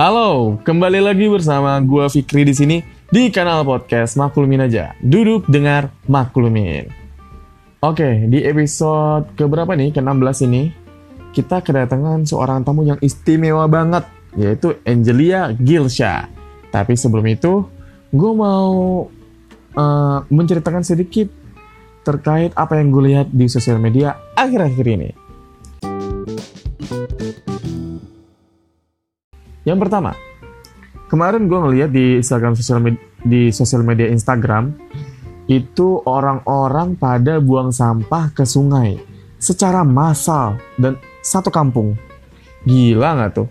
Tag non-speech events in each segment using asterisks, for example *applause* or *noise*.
Halo, kembali lagi bersama gua Fikri di sini di kanal podcast Maklumin aja. Duduk dengar maklumin. Oke, di episode keberapa nih? Ke-16 ini kita kedatangan seorang tamu yang istimewa banget yaitu Angelia Gilsha. Tapi sebelum itu, gue mau uh, menceritakan sedikit terkait apa yang gue lihat di sosial media akhir-akhir ini. Yang pertama, kemarin gue ngeliat di Instagram sosial di sosial media Instagram itu orang-orang pada buang sampah ke sungai secara massal dan satu kampung. Gila nggak tuh?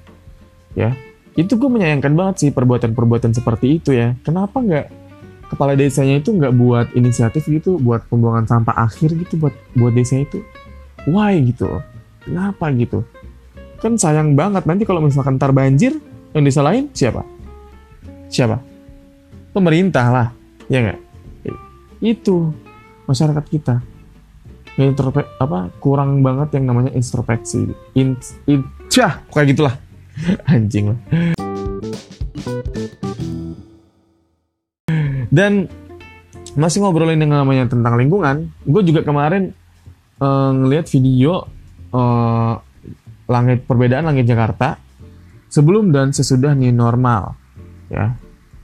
Ya, itu gue menyayangkan banget sih perbuatan-perbuatan seperti itu ya. Kenapa nggak kepala desanya itu nggak buat inisiatif gitu, buat pembuangan sampah akhir gitu buat buat desa itu? Why gitu? Kenapa gitu? Kan sayang banget nanti kalau misalkan ntar banjir, yang disalahin siapa? Siapa? Pemerintah lah, ya nggak? Itu masyarakat kita. Intrope apa kurang banget yang namanya introspeksi. In, in, cah, kayak gitulah. *laughs* Anjing lah. Dan masih ngobrolin yang namanya tentang lingkungan, gue juga kemarin uh, ngelihat video uh, langit perbedaan langit Jakarta sebelum dan sesudah new normal ya.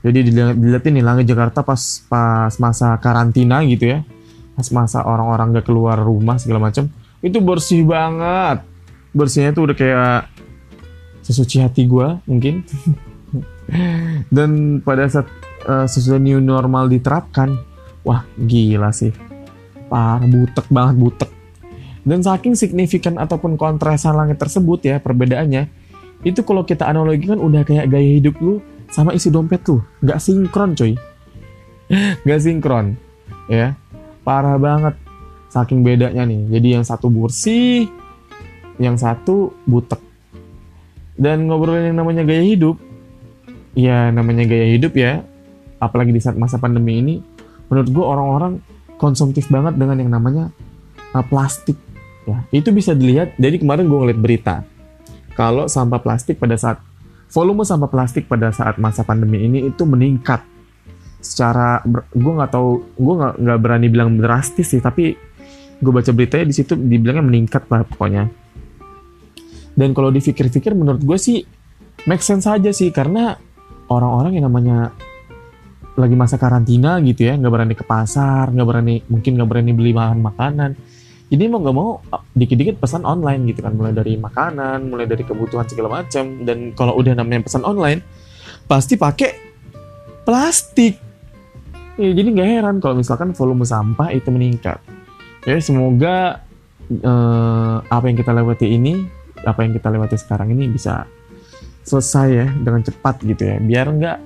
Jadi dilihat, dilihat ini langit Jakarta pas pas masa karantina gitu ya. Pas masa orang-orang gak keluar rumah segala macam itu bersih banget. Bersihnya tuh udah kayak sesuci hati gue mungkin. *laughs* Dan pada saat uh, sesudah new normal diterapkan wah gila sih. Parah butek banget butek. Dan saking signifikan ataupun kontrasan langit tersebut ya perbedaannya, itu kalau kita analogikan udah kayak gaya hidup lu sama isi dompet lu. Nggak sinkron coy. *laughs* Nggak sinkron. Ya, parah banget. Saking bedanya nih. Jadi yang satu bersih, yang satu butek. Dan ngobrolin yang namanya gaya hidup, ya namanya gaya hidup ya, apalagi di saat masa pandemi ini, menurut gue orang-orang konsumtif banget dengan yang namanya uh, plastik Ya, itu bisa dilihat. Jadi kemarin gue ngeliat berita kalau sampah plastik pada saat volume sampah plastik pada saat masa pandemi ini itu meningkat. Secara gue nggak tahu gue nggak berani bilang drastis sih tapi gue baca beritanya di situ dibilangnya meningkat lah pokoknya. Dan kalau dipikir-pikir menurut gue sih make sense saja sih karena orang-orang yang namanya lagi masa karantina gitu ya nggak berani ke pasar nggak berani mungkin nggak berani beli bahan makanan jadi mau nggak mau dikit-dikit pesan online gitu kan. Mulai dari makanan mulai dari kebutuhan segala macam dan kalau udah namanya pesan online pasti pakai plastik. Ya, jadi nggak heran kalau misalkan volume sampah itu meningkat. Ya semoga eh, apa yang kita lewati ini apa yang kita lewati sekarang ini bisa selesai ya dengan cepat gitu ya. Biar nggak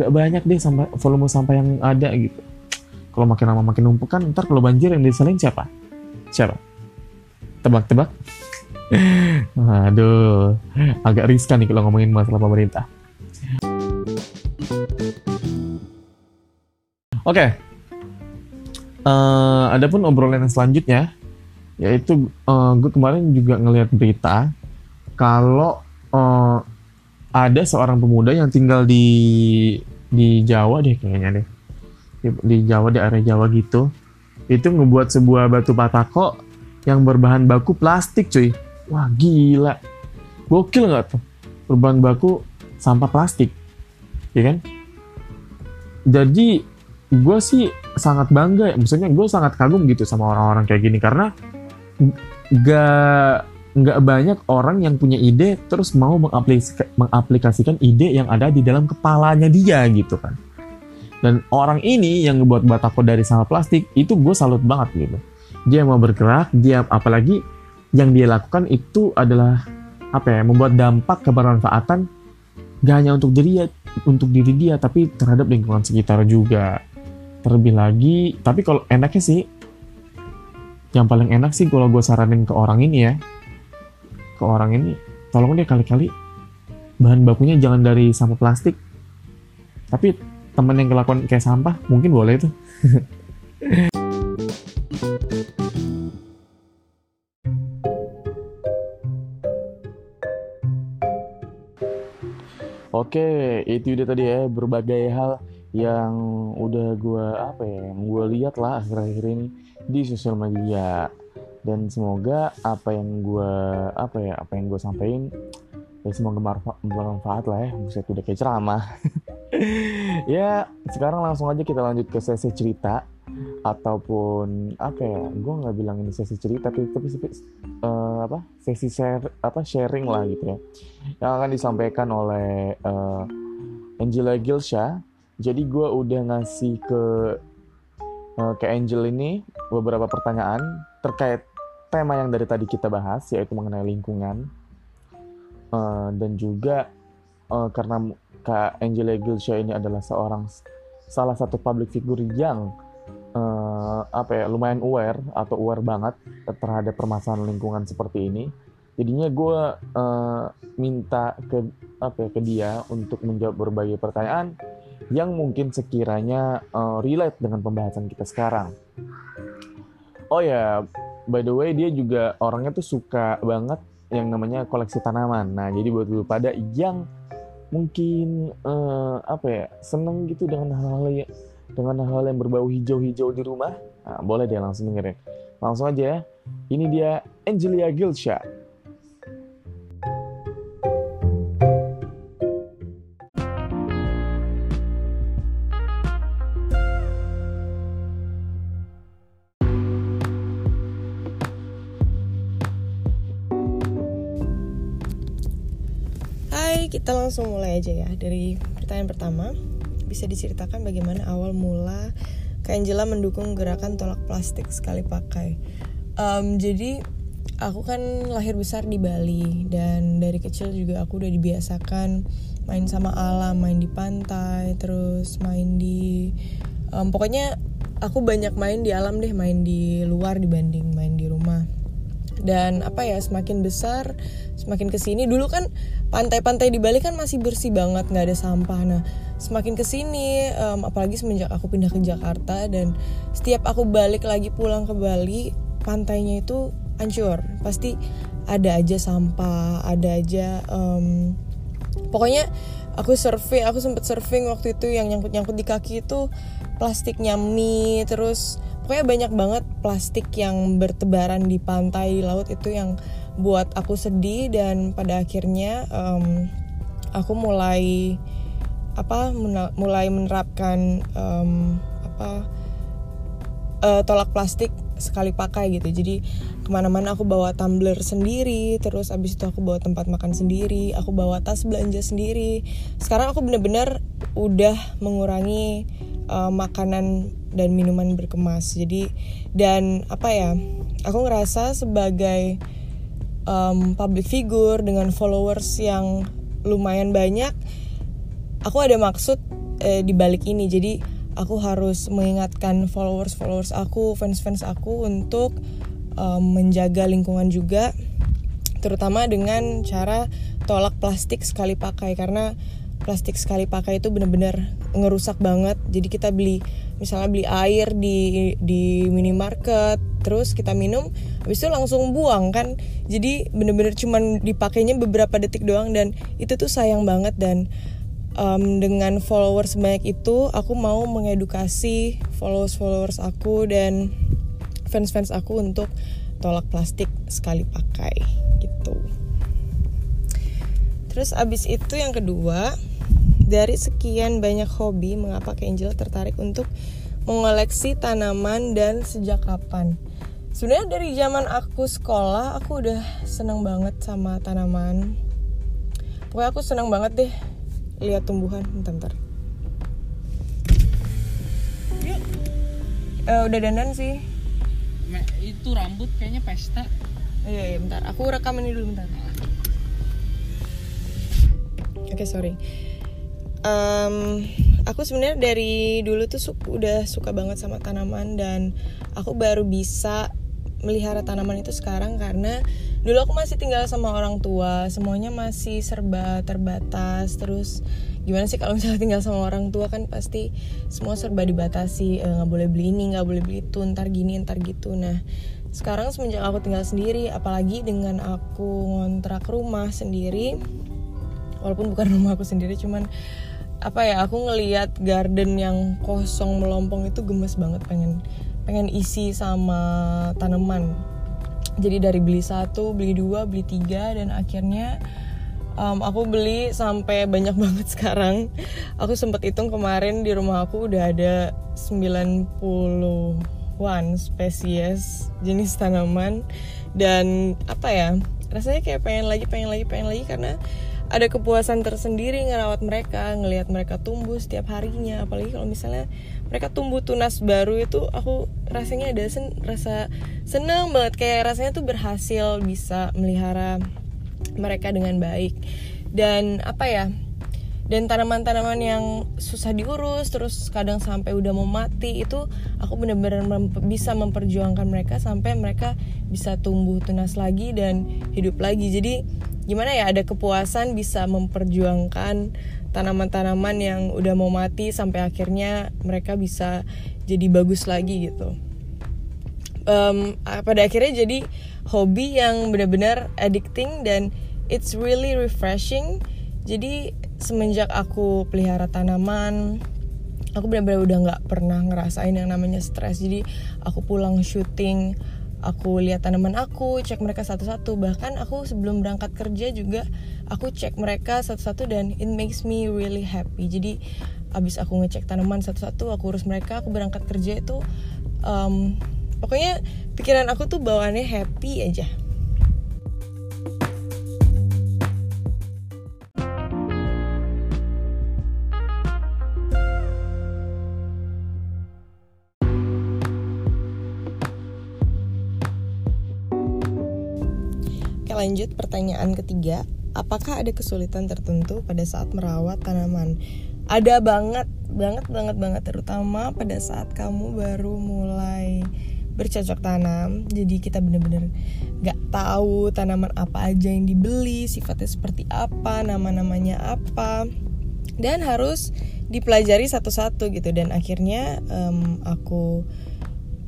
nggak banyak deh sampah volume sampah yang ada gitu. Kalau makin lama makin numpuk kan ntar kalau banjir yang disalahin siapa Siapa? Tebak-tebak? Aduh, agak riskan nih kalau ngomongin masalah pemerintah. Oke, okay. uh, eh, ada pun obrolan yang selanjutnya, yaitu uh, gue kemarin juga ngelihat berita kalau uh, ada seorang pemuda yang tinggal di di Jawa deh kayaknya deh, di, di Jawa di area Jawa gitu, itu ngebuat sebuah batu patako yang berbahan baku plastik cuy. Wah gila. Gokil nggak tuh? Berbahan baku sampah plastik. Ya kan? Jadi gue sih sangat bangga maksudnya gue sangat kagum gitu sama orang-orang kayak gini. Karena gak nggak banyak orang yang punya ide terus mau mengaplikasikan ide yang ada di dalam kepalanya dia gitu kan dan orang ini yang ngebuat batako dari sampah plastik itu gue salut banget gitu. Dia mau bergerak dia apalagi yang dia lakukan itu adalah apa ya membuat dampak kebermanfaatan gak hanya untuk diri untuk diri dia tapi terhadap lingkungan sekitar juga. Terlebih lagi tapi kalau enaknya sih yang paling enak sih kalau gue saranin ke orang ini ya. Ke orang ini tolong deh kali-kali bahan bakunya jangan dari sampah plastik. Tapi temen yang kelakuan kayak sampah mungkin boleh itu *laughs* Oke, itu udah tadi ya berbagai hal yang udah gue apa ya, yang gue lihat lah akhir-akhir ini di sosial media. Dan semoga apa yang gue apa ya, apa yang gue sampaikan ya semoga bermanfaat lah ya. Bisa udah kayak ceramah. *laughs* *laughs* ya, sekarang langsung aja kita lanjut ke sesi cerita ataupun apa ya gue nggak bilang ini sesi cerita tapi tapi uh, apa sesi share apa sharing lah gitu ya. Yang akan disampaikan oleh uh, Angela Gilsha. Jadi gue udah ngasih ke uh, ke Angel ini beberapa pertanyaan terkait tema yang dari tadi kita bahas yaitu mengenai lingkungan. Uh, dan juga uh, karena Kak Angela Gilsha ini adalah seorang salah satu public figure yang uh, apa ya lumayan aware atau aware banget terhadap permasalahan lingkungan seperti ini. Jadinya gue uh, minta ke apa ya ke dia untuk menjawab berbagai pertanyaan yang mungkin sekiranya uh, relate dengan pembahasan kita sekarang. Oh ya by the way dia juga orangnya tuh suka banget yang namanya koleksi tanaman. Nah jadi buat lu pada yang mungkin uh, apa ya seneng gitu dengan hal-hal dengan hal-hal yang berbau hijau-hijau di rumah, nah, boleh dia langsung dengerin. Langsung aja ya. Ini dia Angelia Gilsha. Langsung mulai aja ya dari pertanyaan pertama bisa diceritakan bagaimana awal mula Kak Angela mendukung gerakan tolak plastik sekali pakai. Um, jadi aku kan lahir besar di Bali dan dari kecil juga aku udah dibiasakan main sama alam, main di pantai, terus main di um, pokoknya aku banyak main di alam deh, main di luar dibanding main di rumah dan apa ya semakin besar semakin ke sini. Dulu kan pantai-pantai di Bali kan masih bersih banget nggak ada sampah. Nah semakin ke sini um, apalagi semenjak aku pindah ke Jakarta dan setiap aku balik lagi pulang ke Bali pantainya itu hancur. Pasti ada aja sampah ada aja um, pokoknya aku surfing aku sempet surfing waktu itu yang nyangkut nyangkut di kaki itu plastiknya mie terus pokoknya banyak banget plastik yang bertebaran di pantai di laut itu yang buat aku sedih dan pada akhirnya um, aku mulai apa mulai menerapkan um, apa uh, tolak plastik sekali pakai gitu. Jadi ke mana-mana aku bawa tumbler sendiri terus abis itu aku bawa tempat makan sendiri aku bawa tas belanja sendiri. Sekarang aku bener-bener udah mengurangi uh, makanan dan minuman berkemas. Jadi dan apa ya aku ngerasa sebagai um, public figure dengan followers yang lumayan banyak aku ada maksud eh, di balik ini. Jadi aku harus mengingatkan followers followers aku fans fans aku untuk um, menjaga lingkungan juga terutama dengan cara tolak plastik sekali pakai. Karena plastik sekali pakai itu bener-bener ngerusak banget. Jadi kita beli misalnya beli air di di minimarket terus kita minum habis itu langsung buang kan? Jadi bener-bener cuman dipakainya beberapa detik doang dan itu tuh sayang banget. Dan um, dengan followers sebanyak itu aku mau mengedukasi followers followers aku dan fans fans aku untuk tolak plastik sekali pakai gitu. Terus abis itu yang kedua dari sekian banyak hobi, mengapa Angel tertarik untuk mengoleksi tanaman dan sejak kapan? Sebenarnya dari zaman aku sekolah, aku udah seneng banget sama tanaman. Pokoknya aku seneng banget deh lihat tumbuhan. Bentar, bentar. Yuk. Uh, udah dandan sih. Itu rambut kayaknya pesta. Iya, iya, bentar. Aku rekam ini dulu bentar. Oke, okay, sorry um, aku sebenarnya dari dulu tuh su udah suka banget sama tanaman dan aku baru bisa melihara tanaman itu sekarang karena dulu aku masih tinggal sama orang tua semuanya masih serba terbatas. Terus gimana sih kalau misalnya tinggal sama orang tua kan pasti semua serba dibatasi eh, nggak e, boleh beli ini nggak boleh beli itu ntar gini ntar gitu. Nah sekarang semenjak aku tinggal sendiri apalagi dengan aku ngontrak rumah sendiri walaupun bukan *laughs* rumah aku sendiri cuman apa ya aku ngelihat garden yang kosong melompong itu gemes banget pengen pengen isi sama tanaman. Jadi dari beli satu beli dua beli tiga dan akhirnya um, aku beli sampai banyak *laughs* banget sekarang. Aku sempat hitung kemarin di rumah aku udah ada 90-an spesies jenis tanaman. Dan apa ya rasanya kayak pengen lagi pengen lagi pengen lagi karena ada kepuasan tersendiri ngerawat mereka ngelihat mereka tumbuh setiap harinya. Apalagi kalau misalnya mereka tumbuh tunas baru itu aku rasanya ada sen rasa seneng banget. Kayak rasanya tuh berhasil bisa melihara mereka dengan baik. Dan apa ya dan tanaman-tanaman yang susah diurus terus kadang sampai udah mau mati itu aku benar-benar mem bisa memperjuangkan mereka sampai mereka bisa tumbuh tunas lagi dan hidup lagi. Jadi gimana ya ada kepuasan bisa memperjuangkan tanaman-tanaman yang udah mau mati sampai akhirnya mereka bisa jadi bagus lagi gitu. Um, pada akhirnya jadi hobi yang benar-benar addicting dan it's really refreshing. Jadi semenjak aku pelihara tanaman aku benar-benar udah nggak pernah ngerasain yang namanya stres. Jadi aku pulang syuting aku lihat tanaman aku cek mereka satu-satu. Bahkan aku sebelum berangkat kerja juga aku cek mereka satu-satu dan it makes me really happy. Jadi abis aku ngecek tanaman satu-satu aku urus mereka aku berangkat kerja itu um, pokoknya pikiran aku tuh bawaannya happy aja lanjut pertanyaan ketiga. Apakah ada kesulitan tertentu pada saat merawat tanaman? Ada banget, banget, banget, banget. Terutama pada saat kamu baru mulai bercocok tanam. Jadi kita bener-bener gak tahu tanaman apa aja yang dibeli, sifatnya seperti apa, nama-namanya apa. Dan harus dipelajari satu-satu gitu. Dan akhirnya um, aku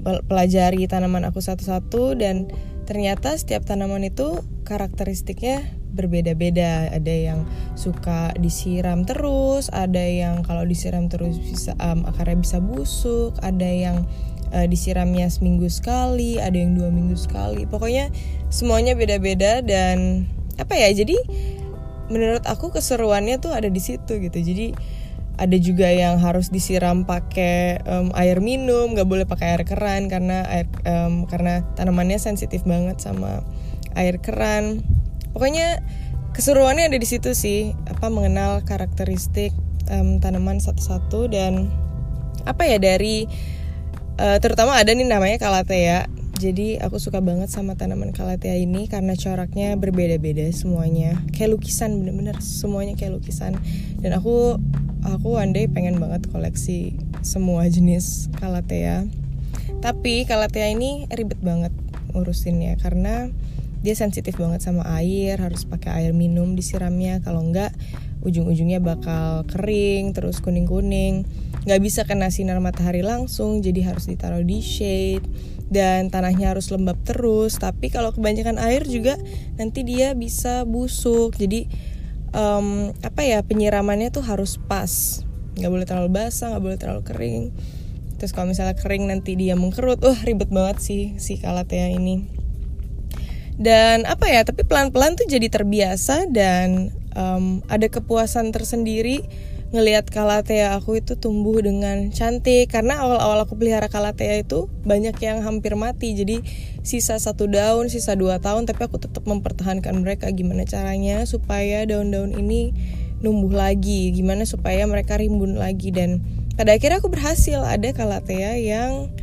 pelajari tanaman aku satu-satu dan ternyata setiap tanaman itu karakteristiknya berbeda-beda. Ada yang suka disiram terus ada yang kalau disiram terus bisa um, akarnya bisa busuk ada yang uh, disiramnya seminggu sekali ada yang dua minggu sekali. Pokoknya semuanya beda-beda dan apa ya jadi menurut aku keseruannya tuh ada di situ gitu. Jadi ada juga yang harus disiram pakai um, air minum nggak boleh pakai air keran karena air um, karena tanamannya sensitif banget sama air keran. Pokoknya keseruannya ada di situ sih apa mengenal karakteristik um, tanaman satu-satu dan apa ya dari uh, terutama ada nih namanya kalatea jadi aku suka banget sama tanaman kalatea ini karena coraknya berbeda-beda semuanya. Kayak lukisan bener-bener semuanya kayak lukisan. Dan aku aku one pengen banget koleksi semua jenis kalatea. Tapi kalatea ini ribet banget ngurusinnya karena dia sensitif banget sama air, harus pakai air minum disiramnya. Kalau enggak ujung-ujungnya bakal kering terus kuning-kuning. Nggak bisa kena sinar matahari langsung, jadi harus ditaruh di shade dan tanahnya harus lembab terus. Tapi kalau kebanyakan air juga nanti dia bisa busuk. Jadi um, apa ya penyiramannya tuh harus pas. Nggak boleh terlalu basah nggak boleh terlalu kering. Terus kalau misalnya kering nanti dia mengkerut wah ribet banget sih si kalatea ini. Dan apa ya tapi pelan-pelan tuh jadi terbiasa dan um, ada kepuasan tersendiri ngelihat kalatea aku itu tumbuh dengan cantik. Karena awal-awal aku pelihara kalatea itu banyak yang hampir mati. Jadi sisa satu daun sisa dua tahun tapi aku tetap mempertahankan mereka. Gimana caranya supaya daun-daun ini numbuh lagi? Gimana supaya mereka rimbun lagi? Dan pada akhirnya aku berhasil. Ada kalatea yang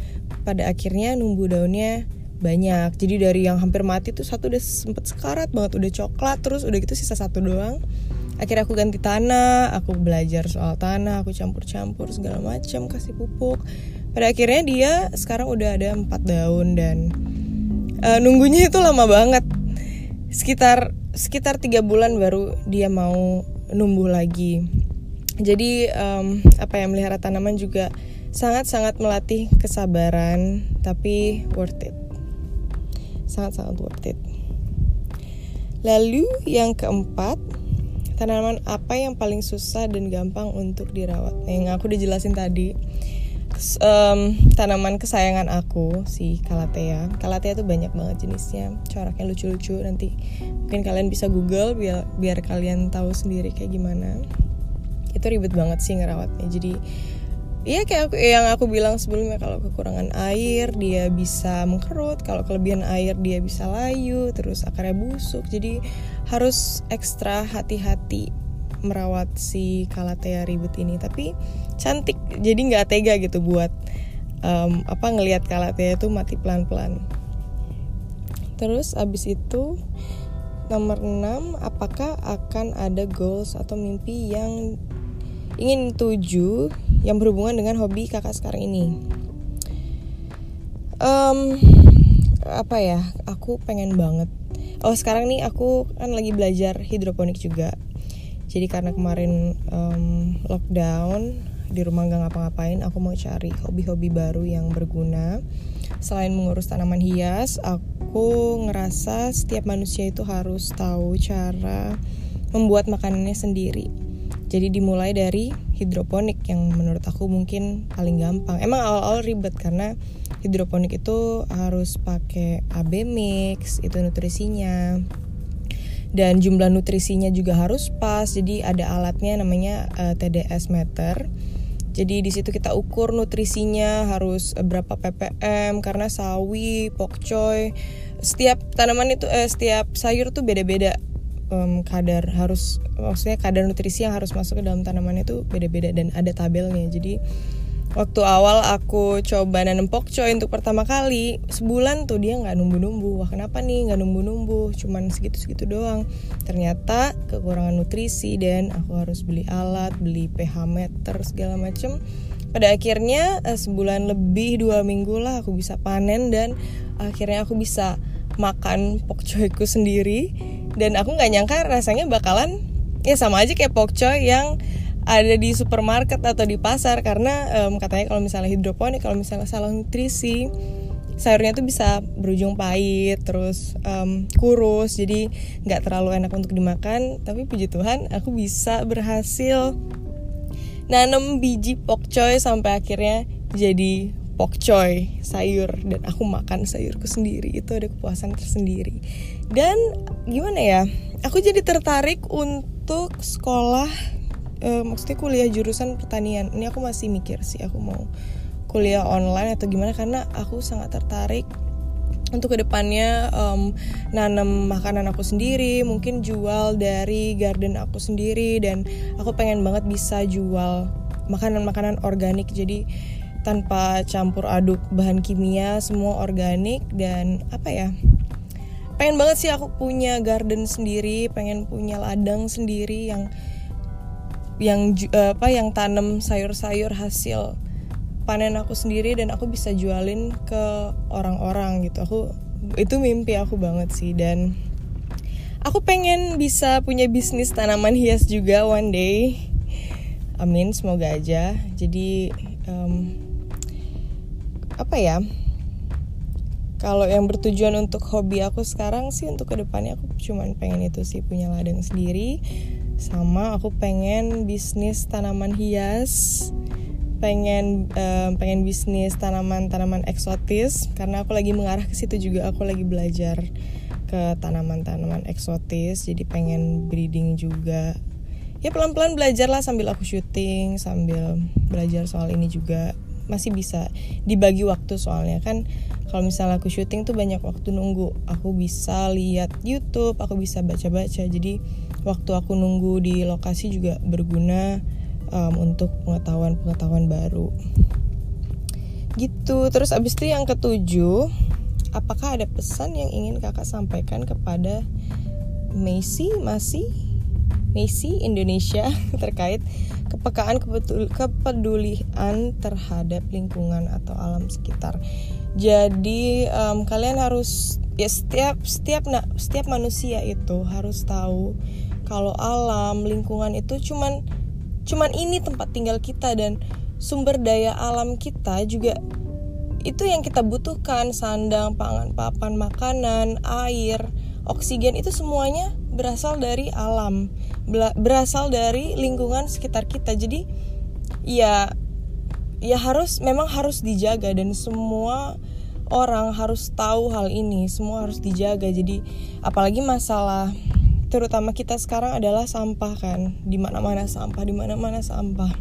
pada akhirnya numbuh daunnya banyak. Jadi dari yang hampir mati tuh satu udah sempet sekarat banget udah coklat. Terus udah gitu sisa satu doang akhirnya aku ganti tanah aku belajar soal tanah aku campur-campur segala macam kasih pupuk. Pada akhirnya dia sekarang udah ada empat daun dan uh, nunggunya itu lama banget. Sekitar sekitar tiga bulan baru dia mau numbuh lagi. Jadi um, apa yang melihara tanaman juga sangat-sangat melatih kesabaran tapi worth it. Sangat-sangat worth it. Lalu yang keempat tanaman apa yang paling susah dan gampang untuk dirawat? Yang aku udah jelasin tadi. Em, tanaman kesayangan aku si kalatea. Kalatea tuh banyak banget jenisnya. Coraknya lucu-lucu. Nanti mungkin kalian bisa google biar biar kalian tahu sendiri kayak gimana. Itu ribet banget sih ngerawatnya. Jadi Iya kayak yang aku bilang sebelumnya kalau kekurangan air dia bisa mengkerut, kalau kelebihan air dia bisa layu, terus akarnya busuk. Jadi harus ekstra hati-hati merawat si kalatea ribet ini. Tapi cantik, jadi nggak tega gitu buat em, apa ngelihat kalatea itu mati pelan-pelan. Terus abis itu nomor 6 apakah akan ada goals atau mimpi yang ingin tuju yang berhubungan dengan hobi kakak sekarang ini. Em, apa ya? Aku pengen banget. Oh sekarang nih aku kan lagi belajar hidroponik juga. Jadi karena kemarin em, lockdown di rumah nggak ngapa-ngapain, aku mau cari hobi-hobi baru yang berguna. Selain mengurus tanaman hias, aku ngerasa setiap manusia itu harus tahu cara membuat makanannya sendiri. Jadi dimulai dari hidroponik yang menurut aku mungkin paling gampang. Emang awal-awal ribet karena hidroponik itu harus pakai AB mix, itu nutrisinya. Dan jumlah nutrisinya juga harus pas. Jadi ada alatnya namanya eh, TDS meter. Jadi di situ kita ukur nutrisinya harus berapa ppm karena sawi, pokcoy, setiap tanaman itu eh, setiap sayur tuh beda-beda em, kadar harus maksudnya kadar nutrisi yang harus masuk ke dalam tanaman itu beda-beda dan ada tabelnya. Jadi waktu awal aku coba nanam pokcoy untuk pertama kali sebulan tuh dia nggak numbu-numbu. Wah kenapa nih nggak numbu-numbu? Cuman segitu-segitu doang. Ternyata kekurangan nutrisi dan aku harus beli alat, beli pH meter segala macem. Pada akhirnya eh, sebulan lebih dua minggu lah aku bisa panen dan akhirnya aku bisa makan pokcoyku sendiri dan aku nggak nyangka rasanya bakalan ya sama aja kayak pokcoy yang ada di supermarket atau di pasar. Karena em, katanya kalau misalnya hidroponik kalau misalnya salah nutrisi sayurnya tuh bisa berujung pahit terus em, kurus. Jadi nggak terlalu enak untuk dimakan. Tapi puji Tuhan aku bisa berhasil nanam biji pokcoy sampai akhirnya jadi pokcoy sayur. Dan aku makan sayurku sendiri. Itu ada kepuasan tersendiri. Dan gimana ya? Aku jadi tertarik untuk sekolah eh, maksudnya kuliah jurusan pertanian. Ini aku masih mikir sih aku mau kuliah online atau gimana. Karena aku sangat tertarik untuk ke depannya em, nanam makanan aku sendiri mungkin jual dari garden aku sendiri. Dan aku pengen banget bisa jual makanan-makanan organik. Jadi tanpa campur aduk bahan kimia semua organik dan apa ya pengen banget sih aku punya garden sendiri pengen punya ladang sendiri yang yang eh, apa yang tanam sayur-sayur hasil panen aku sendiri dan aku bisa jualin ke orang-orang gitu. Aku itu mimpi aku banget sih dan aku pengen bisa punya bisnis tanaman hias juga one day. Amin semoga aja. Jadi em, apa ya kalau yang bertujuan untuk hobi aku sekarang sih untuk ke depannya aku cuman pengen itu sih punya ladang sendiri. Sama aku pengen bisnis tanaman hias. Pengen em, pengen bisnis tanaman-tanaman eksotis. Karena aku lagi mengarah ke situ juga. Aku lagi belajar ke tanaman-tanaman eksotis. Jadi pengen breeding juga. Ya pelan-pelan belajar lah sambil aku syuting sambil belajar soal ini juga masih bisa dibagi waktu soalnya. Kan kalau misalnya aku syuting tuh banyak waktu nunggu. Aku bisa lihat YouTube aku bisa baca-baca. Jadi waktu aku nunggu di lokasi juga berguna um, untuk pengetahuan-pengetahuan baru. Gitu. Terus abis itu yang ketujuh apakah ada pesan yang ingin kakak sampaikan kepada Messi masih Messi Indonesia *laughs* terkait kepekaan kebetul- kepedulian terhadap lingkungan atau alam sekitar. Jadi em, kalian harus ya setiap setiap na- setiap manusia itu harus tahu kalau alam lingkungan itu cuman cuman ini tempat tinggal kita dan sumber daya alam kita juga itu yang kita butuhkan sandang, pangan, papan, makanan, air, oksigen itu semuanya berasal dari alam berasal dari lingkungan sekitar kita. Jadi ya ya harus memang harus dijaga dan semua orang harus tahu hal ini semua harus dijaga. Jadi apalagi masalah terutama kita sekarang adalah sampah kan di mana mana sampah di mana mana sampah.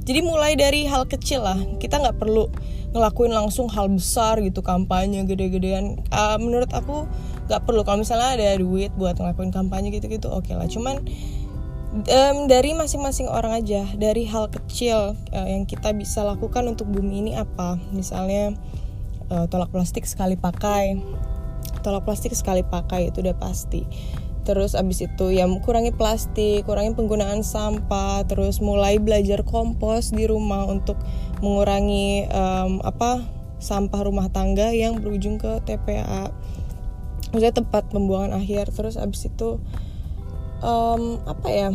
Jadi mulai dari hal kecil lah kita nggak perlu ngelakuin langsung hal besar gitu kampanye gede-gedean. Uh, menurut aku nggak perlu. Kalau misalnya ada duit buat ngelakuin kampanye gitu-gitu oke okay lah. Cuman um, dari masing-masing orang aja dari hal kecil uh, yang kita bisa lakukan untuk bumi ini apa? Misalnya uh, tolak plastik sekali pakai. Tolak plastik sekali pakai itu udah pasti. Terus abis itu ya kurangi plastik kurangi penggunaan sampah terus mulai belajar kompos di rumah untuk mengurangi um, apa sampah rumah tangga yang berujung ke TPA maksudnya tempat pembuangan akhir. Terus abis itu um, apa ya?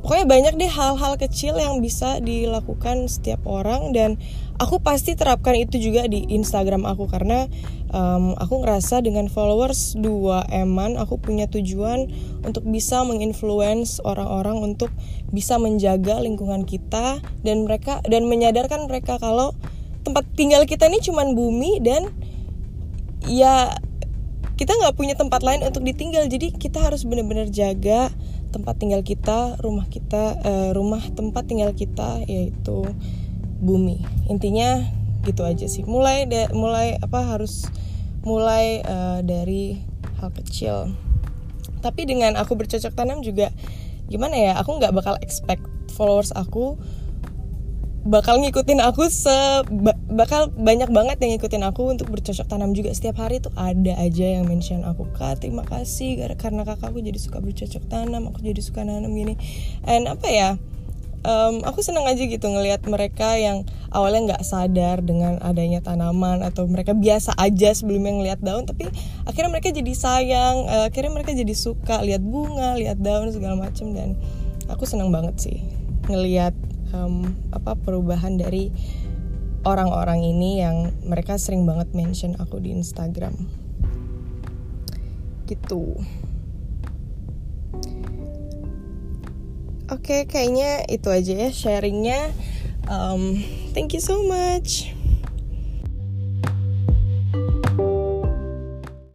Pokoknya banyak deh hal-hal kecil yang bisa dilakukan setiap orang. Dan aku pasti terapkan itu juga di Instagram aku. Karena um, aku ngerasa dengan followers 2 eman aku punya tujuan untuk bisa menginfluence orang-orang untuk bisa menjaga lingkungan kita. Dan mereka dan menyadarkan mereka kalau tempat tinggal kita ini cuman bumi dan ya kita nggak punya tempat lain untuk ditinggal jadi kita harus benar-benar jaga tempat tinggal kita, rumah kita, uh, rumah tempat tinggal kita yaitu bumi. Intinya gitu aja sih. Mulai mulai apa harus mulai uh, dari hal kecil. Tapi dengan aku bercocok tanam juga gimana ya? Aku nggak bakal expect followers aku bakal ngikutin aku se bakal banyak banget yang ngikutin aku untuk bercocok tanam juga. Setiap hari tuh ada aja yang mention aku kak terima kasih karena kakakku jadi suka bercocok tanam aku jadi suka nanam gini. And apa ya um, aku seneng aja gitu ngelihat mereka yang awalnya nggak sadar dengan adanya tanaman atau mereka biasa aja sebelumnya ngelihat daun tapi akhirnya mereka jadi sayang uh, akhirnya mereka jadi suka lihat bunga lihat daun segala macem. Dan aku seneng banget sih ngelihat um, apa perubahan dari orang-orang ini yang mereka sering banget mention aku di Instagram gitu Oke, okay, kayaknya itu aja ya sharingnya. Um, thank you so much.